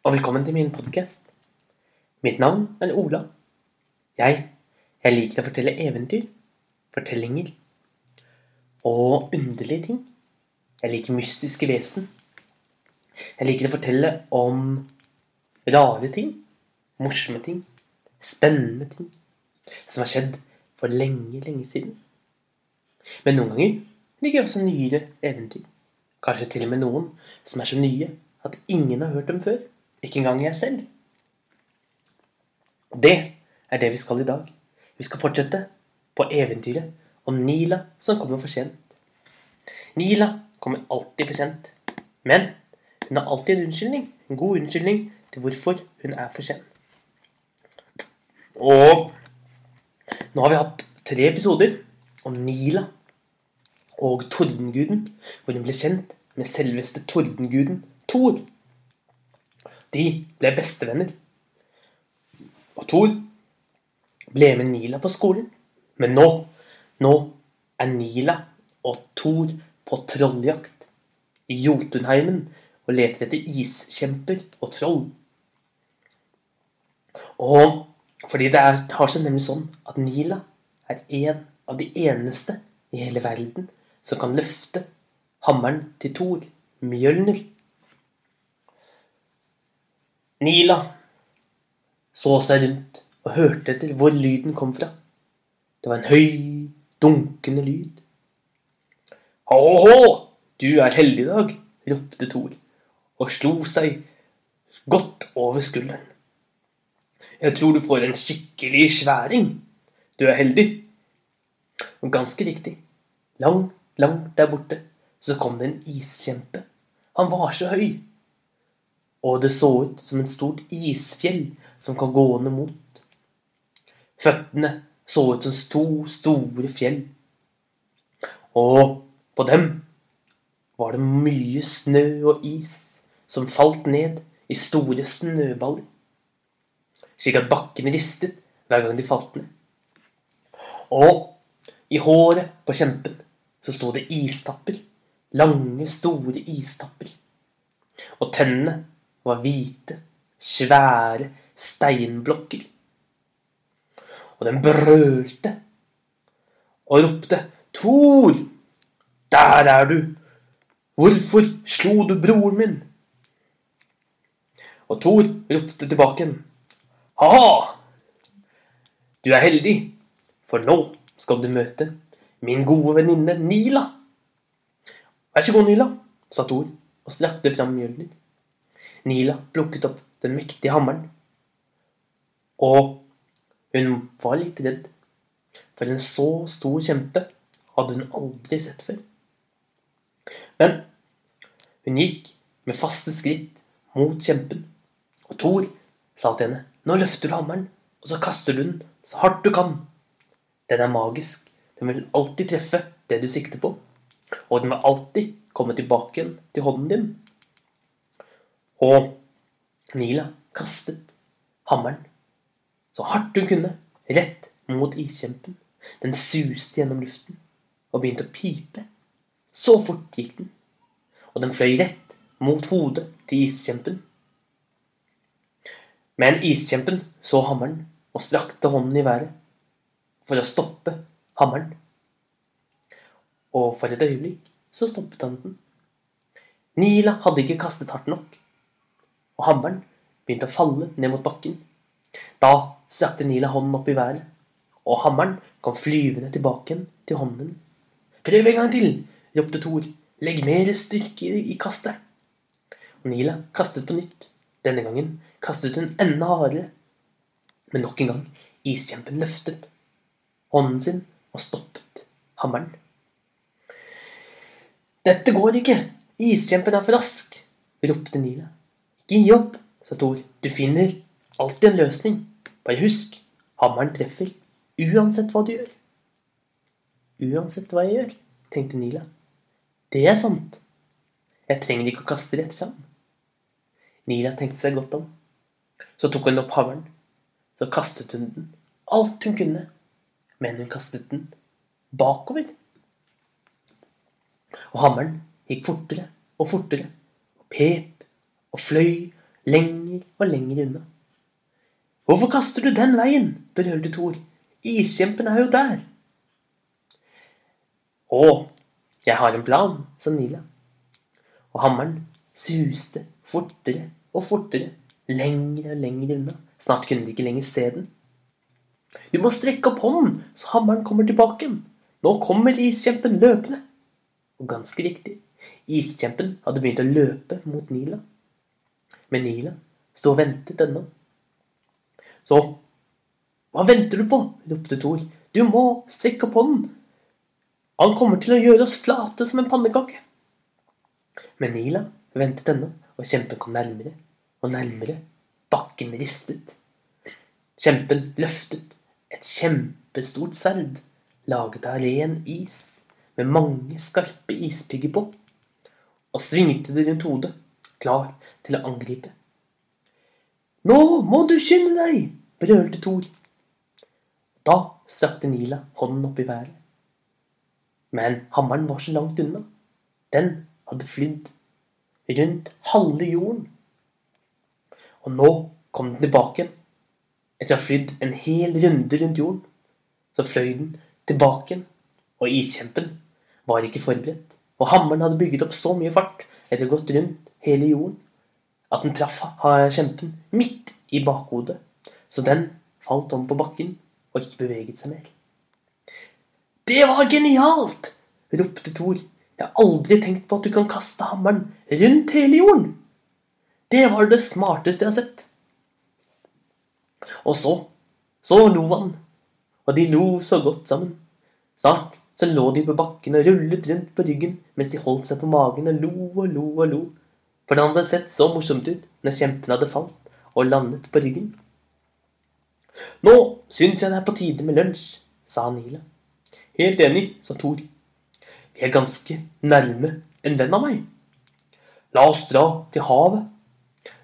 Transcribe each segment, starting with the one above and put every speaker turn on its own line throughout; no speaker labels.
og velkommen til min podkast. Mitt navn er Ola. Jeg, jeg liker å fortelle eventyr, fortellinger og underlige ting. Jeg liker mystiske vesen. Jeg liker å fortelle om rare ting, morsomme ting, spennende ting som har skjedd for lenge, lenge siden. Men noen ganger liker jeg også nyere eventyr. Kanskje til og med noen som er så nye at ingen har hørt dem før. Ikke engang jeg selv. Det er det vi skal i dag. Vi skal fortsette på eventyret om Nila som kommer for sent. Nila kommer alltid for sent. Men hun har alltid en unnskyldning. En god unnskyldning til hvorfor hun er for sen. Og nå har vi hatt tre episoder om Nila og tordenguden, hvor hun ble kjent med selveste tordenguden Thor. De ble bestevenner. Og Thor ble med Nila på skolen. Men nå, nå er Nila og Thor på trolljakt i Jotunheimen og leter etter iskjemper og troll. Og fordi det er, har seg nemlig sånn at Nila er en av de eneste i hele verden som kan løfte hammeren til Thor, Mjølner. Nila så seg rundt og hørte etter hvor lyden kom fra. Det var en høy, dunkende lyd. Hå-hå, du er heldig i dag, ropte Thor og slo seg godt over skulderen. Jeg tror du får en skikkelig sværing. Du er heldig. Og ganske riktig. Langt, langt der borte så kom det en iskjempe. Han var så høy. Og det så ut som en stort isfjell som kom gående mot. Føttene så ut som to store fjell. Og på dem var det mye snø og is som falt ned i store snøballer, slik at bakken ristet hver gang de falt ned. Og i håret på kjempen så sto det istapper, lange, store istapper. Og tennene var hvite, svære steinblokker. Og den brølte og ropte Thor, der er du! Hvorfor slo du broren min? Og Thor ropte tilbake igjen. Ha-ha! Du er heldig, for nå skal du møte min gode venninne Nila. Vær så god, Nila, sa Thor og strakte fram Mjølner. Nila plukket opp den mektige hammeren. Og hun var litt redd, for en så stor kjempe hadde hun aldri sett før. Men hun gikk med faste skritt mot kjempen, og Thor sa til henne, 'Nå løfter du hammeren, og så kaster du den så hardt du kan.' Den er magisk. Den vil alltid treffe det du sikter på, og den vil alltid komme tilbake igjen til hånden din. Og Nila kastet hammeren så hardt hun kunne, rett mot iskjempen. Den suste gjennom luften og begynte å pipe. Så fort gikk den, og den fløy rett mot hodet til iskjempen. Men iskjempen så hammeren og strakte hånden i været for å stoppe hammeren. Og for et øyeblikk så stoppet han den. Nila hadde ikke kastet hardt nok og hammeren begynte å falle ned mot bakken. Da strakte Nila hånden opp i været, og hammeren kom flyvende tilbake til hånden hennes. Prøv en gang til! ropte Thor. Legg mer styrke i kastet. Og Nila kastet på nytt. Denne gangen kastet hun enda hardere. Men nok en gang iskjempen løftet hånden sin og stoppet hammeren. Dette går ikke! Iskjempen er for rask! ropte Nila. Gi opp, sa Thor. Du finner alltid en løsning. Bare husk, hammeren treffer uansett hva du gjør. Uansett hva jeg gjør, tenkte Nila. Det er sant. Jeg trenger ikke å kaste rett fram. Nila tenkte seg godt om. Så tok hun opp hammeren. Så kastet hun den alt hun kunne. Men hun kastet den bakover. Og hammeren gikk fortere og fortere og pep og fløy lenger og lenger unna. Hvorfor kaster du den veien? brølte Thor. Iskjempen er jo der. Å, jeg har en plan, sa Nila. Og hammeren suste fortere og fortere, lenger og lenger unna. Snart kunne de ikke lenger se den. Du må strekke opp hånden, så hammeren kommer tilbake. Nå kommer iskjempen løpende. Og ganske riktig, iskjempen hadde begynt å løpe mot Nila. Men Nila sto og ventet ennå. Så hva venter du på? ropte Thor. Du må strekke opp hånden. Han kommer til å gjøre oss flate som en pannekake. Men Nila ventet ennå, og kjempen kom nærmere og nærmere. Bakken ristet. Kjempen løftet et kjempestort sverd laget av ren is med mange skarpe ispigger på, og svingte det rundt hodet, klar til å angripe. Nå må du skynde deg! brølte Thor. Da strakte Nila hånden opp i været. Men hammeren var så langt unna. Den hadde flydd rundt halve jorden. Og nå kom den tilbake. Etter å ha flydd en hel runde rundt jorden, så fløy den tilbake. Og iskjempen var ikke forberedt. Og hammeren hadde bygget opp så mye fart etter å ha gått rundt hele jorden at den traff kjempen midt i bakhodet. Så den falt om på bakken og ikke beveget seg mer. Det var genialt! ropte Thor. Jeg har aldri tenkt på at du kan kaste hammeren rundt hele jorden. Det var det smarteste jeg har sett. Og så, så lo han. Og de lo så godt sammen. Snart så lå de på bakken og rullet rundt på ryggen mens de holdt seg på magen og lo og lo og lo. For det hadde sett så morsomt ut når kjempen hadde falt og landet på ryggen. Nå syns jeg det er på tide med lunsj, sa Nila. Helt enig, sa Thor. Vi er ganske nærme en venn av meg. La oss dra til havet.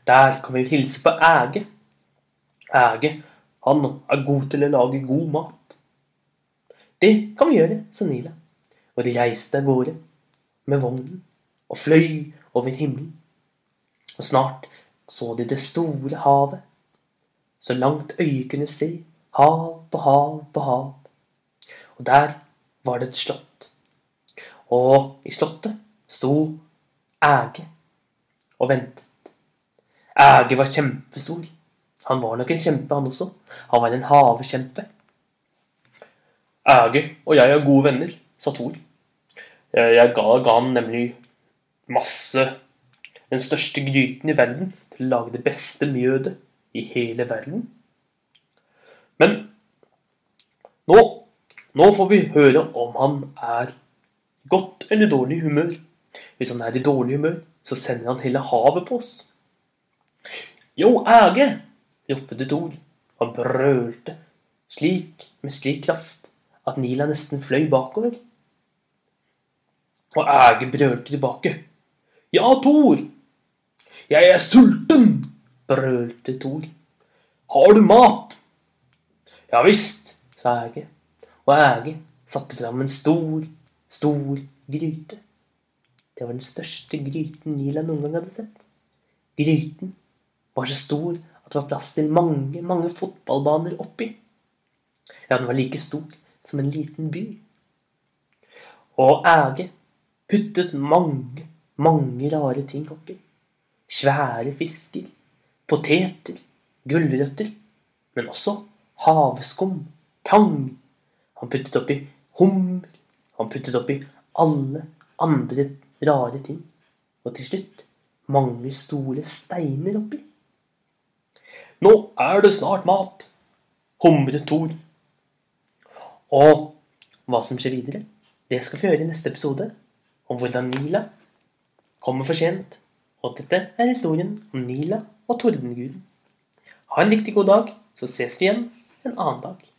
Der kan vi hilse på Æge. Æge, han er god til å lage god mat. Det kan vi gjøre, sa Nila. Og de reiste av gårde med vognen og fløy over himmelen. Og snart så de det store havet, så langt øyet kunne se, hav på hav på hav. Og der var det et slott og i slottet sto Æge og ventet. Æge var kjempestor. Han var nok en kjempe, han også. Han var en havkjempe. Æge og jeg er gode venner, sa Thor. Jeg ga, ga han nemlig masse Den største gryten i verden til å lage det beste mjødet i hele verden. Men nå, nå får vi høre om han er godt eller dårlig humør. Hvis han er i dårlig humør, så sender han hele havet på oss. Jo, Æge! ropte Thor. Han brølte slik med slik kraft at Nila nesten fløy bakover. Og Æge brølte tilbake. Ja, Thor! Jeg er sulten! brølte Thor. Har du mat? Ja visst, sa Æge. Og Æge satte fram en stor Stor gryte. Det var den største gryten Nila noen gang hadde sett. Gryten var så stor at det var plass til mange, mange fotballbaner oppi. Ja, den var like stor som en liten by. Og Æge puttet mange, mange rare ting oppi. Svære fisker, poteter, gulrøtter, men også havskum, tang. Han puttet oppi hummer, han puttet oppi alle andre rare ting. Og til slutt mange store steiner oppi. Nå er det snart mat, humret Thor. Og hva som skjer videre, det skal vi høre i neste episode. Om hvordan Nila kommer for sent. Og dette er historien om Nila og tordenguden. Ha en riktig god dag, så ses vi igjen en annen dag.